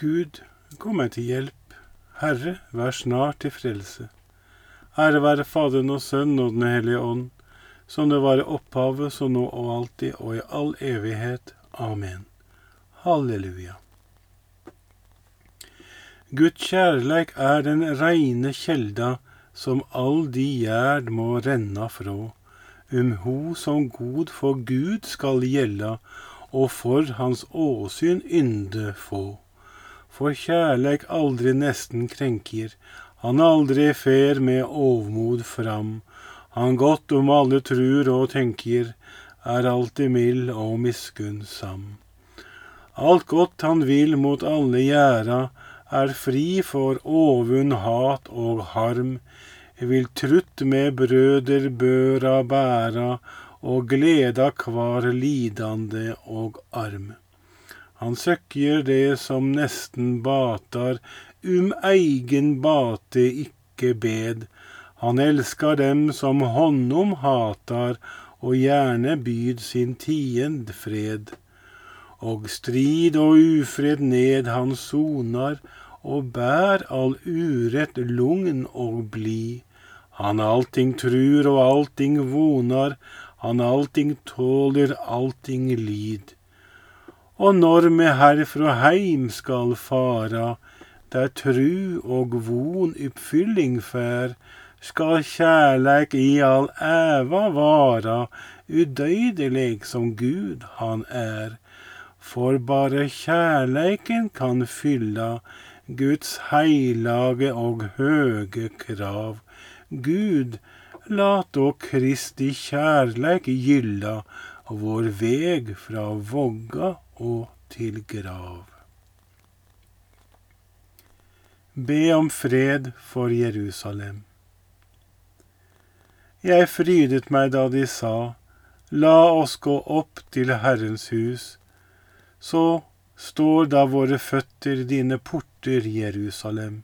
Gud, kom meg til hjelp. Herre, vær snart til frelse. Ære være Faderen og Sønnen og Den hellige ånd, som det var i opphavet, så nå og alltid og i all evighet. Amen. Halleluja. Guds kjærleik er den reine kjelda som all de gjerd må renna frå, um ho som god for Gud skal gjelda, og for hans åsyn ynde få. For kjærleik aldri nesten krenker, han aldri fer med ovmod fram. Han godt om alle trur og tenker, er alltid mild og miskunnsam. Alt godt han vil mot alle gjera, er fri for ovund, hat og harm, vil trutt med brøder børa bæra, og gleda kvar lidande og arm. Han søkjer det som nesten batar, um eigen bate ikke bed. Han elskar dem som honom hatar, og gjerne byd sin tiend fred. Og strid og ufred ned han sonar, og bær all urett lugn og blid. Han allting trur og allting vonar, han allting tåler, allting lid. Og når me herfra heim skal fara, der tru og von oppfylling fær, skal kjærleik i all æva vara, udøydelig som Gud han er. For bare kjærleiken kan fylla Guds heilage og høge krav. Gud, lat då Kristi kjærleik gylla vår veg fra vogga og til grav. Be om fred for Jerusalem. Jeg frydet meg da de sa, La oss gå opp til Herrens hus. Så står da våre føtter dine porter, Jerusalem.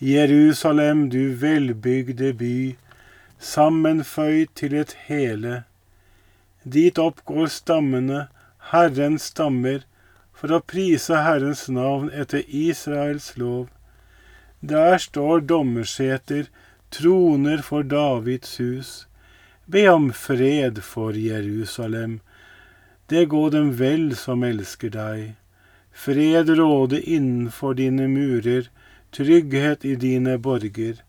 Jerusalem, du velbygde by, sammenføyd til et hele. Dit opp går stammene, Herrens stammer, for å prise Herrens navn etter Israels lov. Der står dommerseter, troner for Davids hus. Be om fred for Jerusalem. Det går dem vel som elsker deg. Fred råde innenfor dine murer, trygghet i dine borger.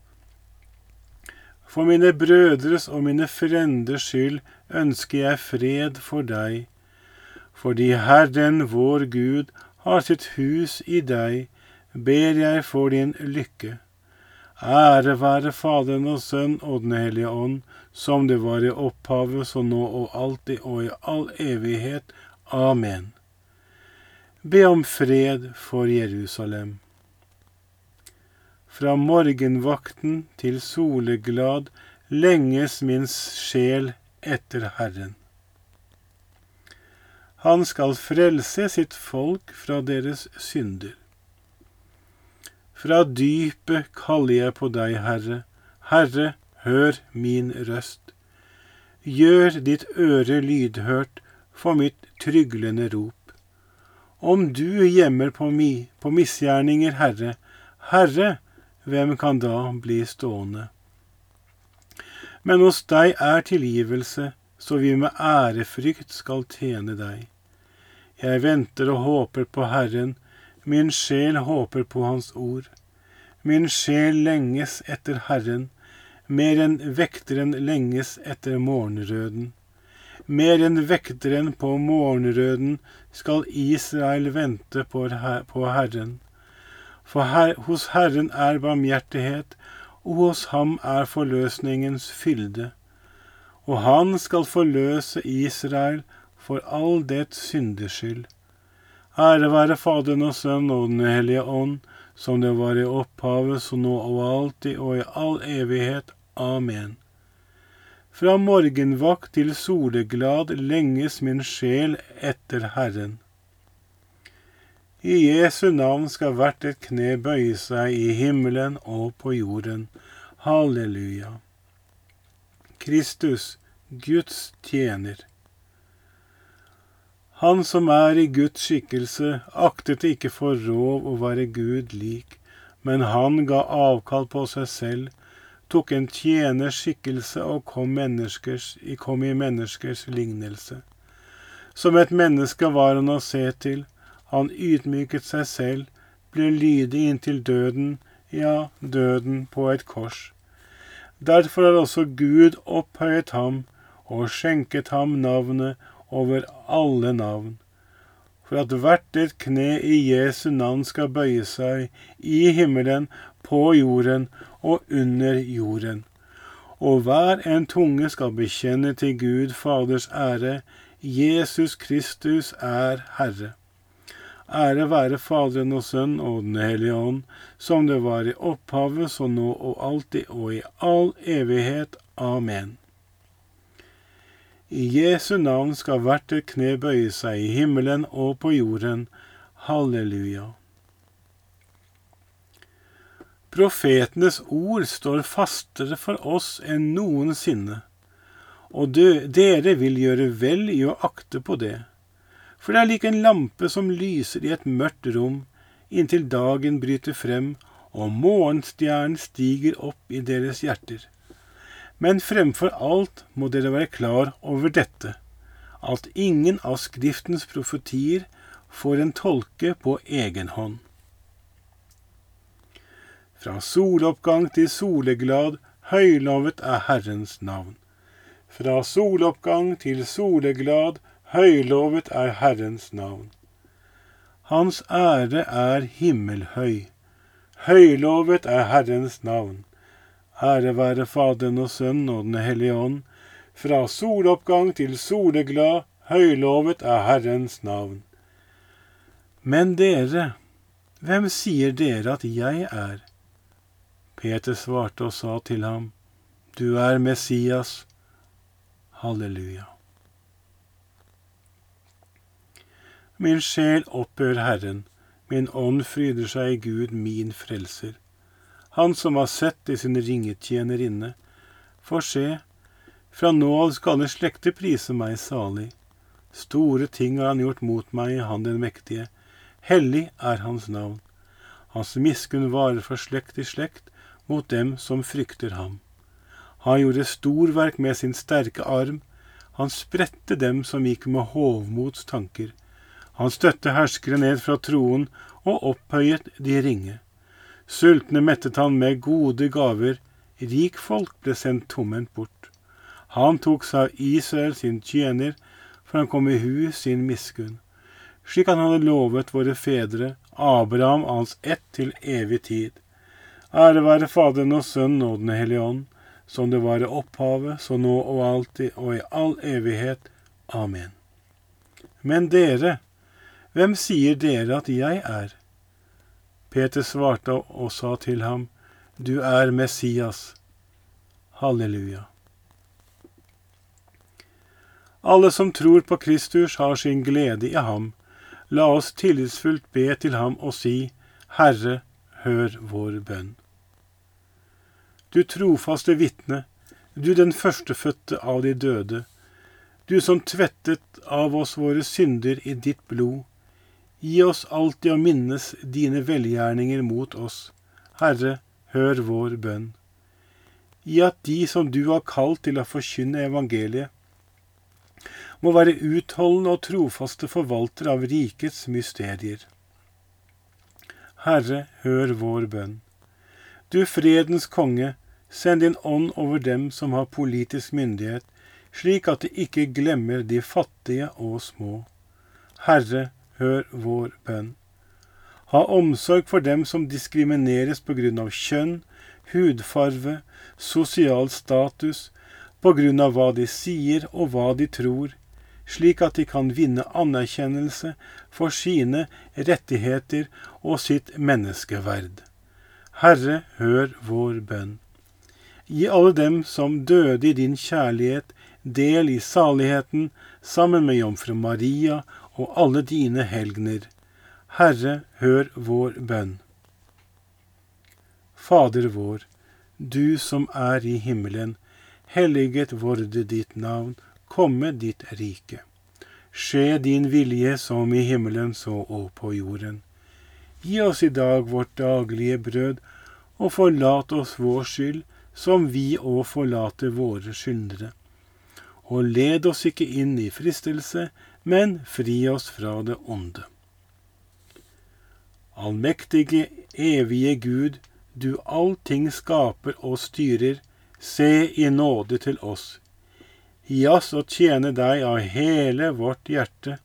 For mine brødres og mine frenders skyld ønsker jeg fred for deg. Fordi Herren vår Gud har sitt hus i deg, ber jeg for din lykke. Ære være Faderen og Sønn og Den hellige ånd, som det var i opphavet, så nå og alltid og i all evighet. Amen. Be om fred for Jerusalem. Fra morgenvakten til soleglad lenges min sjel etter Herren. Han skal frelse sitt folk fra deres synder. Fra dypet kaller jeg på deg, Herre. Herre, hør min røst. Gjør ditt øre lydhørt for mitt tryglende rop. Om du gjemmer på, mi, på misgjerninger, Herre, Herre, hvem kan da bli stående? Men hos deg er tilgivelse, så vi med ærefrykt skal tjene deg. Jeg venter og håper på Herren, Min sjel håper på Hans ord. Min sjel lenges etter Herren, mer enn vekteren lenges etter morgenrøden. Mer enn vekteren på morgenrøden skal Israel vente på Herren. For her, hos Herren er barmhjertighet, og hos ham er forløsningens fylde. Og han skal forløse Israel for all dets syndeskyld. Ære være Faderen og Sønnen og Den hellige ånd, som det var i opphavet, så nå og alltid og i all evighet. Amen. Fra morgenvakt til soleglad lenges min sjel etter Herren. I Jesu navn skal hvert et kne bøye seg i himmelen og på jorden. Halleluja. Kristus, Guds tjener. Han som er i Guds skikkelse, aktet ikke for rov å være Gud lik, men han ga avkall på seg selv, tok en tjeners skikkelse og kom, kom i menneskers lignelse. Som et menneske var han å se til, han ydmyket seg selv, ble lydig inntil døden, ja, døden på et kors. Derfor har også Gud opphøyet ham og skjenket ham navnet over alle navn, for at hvert et kne i Jesu navn skal bøye seg i himmelen, på jorden og under jorden. Og hver en tunge skal bekjenne til Gud Faders ære, Jesus Kristus er Herre. Ære være Faderen og Sønn og Den hellige ånd, som det var i opphavet, så nå og alltid og i all evighet. Amen. I Jesu navn skal hvert et kne bøye seg i himmelen og på jorden. Halleluja. Profetenes ord står fastere for oss enn noensinne, og dere vil gjøre vel i å akte på det. For det er lik en lampe som lyser i et mørkt rom, inntil dagen bryter frem og morgenstjernen stiger opp i deres hjerter. Men fremfor alt må dere være klar over dette, at ingen av Skriftens profetier får en tolke på egen hånd. Fra soloppgang til soleglad, høylovet er Herrens navn. Fra soloppgang til soleglad, høylovet er Herrens navn. Hans ære er himmelhøy. Høylovet er Herrens navn. Ære være Faderen og Sønnen og Den hellige ånd, fra soloppgang til soleglad, høylovet er Herrens navn. Men dere, hvem sier dere at jeg er? Peter svarte og sa til ham, Du er Messias. Halleluja. Min sjel opphør Herren, min ånd fryder seg i Gud, min frelser han som har sett i sin ringetjenerinne. For se, fra nå av skal alle slekter prise meg salig. Store ting har han gjort mot meg, han den mektige. Hellig er hans navn. Hans miskunn varer fra slekt til slekt mot dem som frykter ham. Han gjorde storverk med sin sterke arm. Han spredte dem som gikk med hovmots tanker. Han støtte herskere ned fra troen og opphøyet de ringe. Sultne mettet han med gode gaver, rikfolk ble sendt tomhendt bort. Han tok seg av Israel sin tjener, for han kom i hu sin miskunn, slik han hadde lovet våre fedre, Abraham hans ett til evig tid. Ære være Faderen og Sønnen og Den hellige ånd, som det var i opphavet, så nå og alltid og i all evighet. Amen. Men dere, hvem sier dere at jeg er? Peter svarte og sa til ham, Du er Messias. Halleluja. Alle som tror på Kristus, har sin glede i ham. La oss tillitsfullt be til ham og si, Herre, hør vår bønn. Du trofaste vitne, du den førstefødte av de døde, du som tvettet av oss våre synder i ditt blod, Gi oss alltid å minnes dine velgjerninger mot oss. Herre, hør vår bønn. Gi at de som du har kalt til å forkynne evangeliet, må være utholdende og trofaste forvaltere av rikets mysterier. Herre, hør vår bønn. Du fredens konge, send din ånd over dem som har politisk myndighet, slik at de ikke glemmer de fattige og små. Herre, hør vår bønn. Ha omsorg for dem som diskrimineres på grunn av kjønn, hudfarve, sosial status, på grunn av hva de sier og hva de tror, slik at de kan vinne anerkjennelse for sine rettigheter og sitt menneskeverd. Herre, hør vår bønn. Gi alle dem som døde i din kjærlighet, del i saligheten sammen med jomfru Maria og alle dine helgener. Herre, hør vår bønn. Fader vår, du som er i himmelen. Helliget vorde ditt navn, komme ditt rike. Skje din vilje som i himmelen, så og på jorden. Gi oss i dag vårt daglige brød, og forlat oss vår skyld, som vi òg forlater våre skyldnere. Og led oss ikke inn i fristelse, men fri oss fra det onde. Allmektige, evige Gud, du allting skaper og styrer, se i nåde til oss. Gi oss å tjene deg av hele vårt hjerte,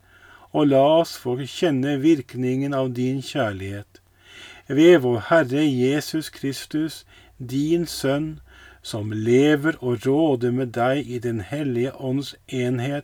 og la oss få kjenne virkningen av din kjærlighet. Ved vår Herre Jesus Kristus, din Sønn, som lever og råder med deg i Den hellige ånds enhet,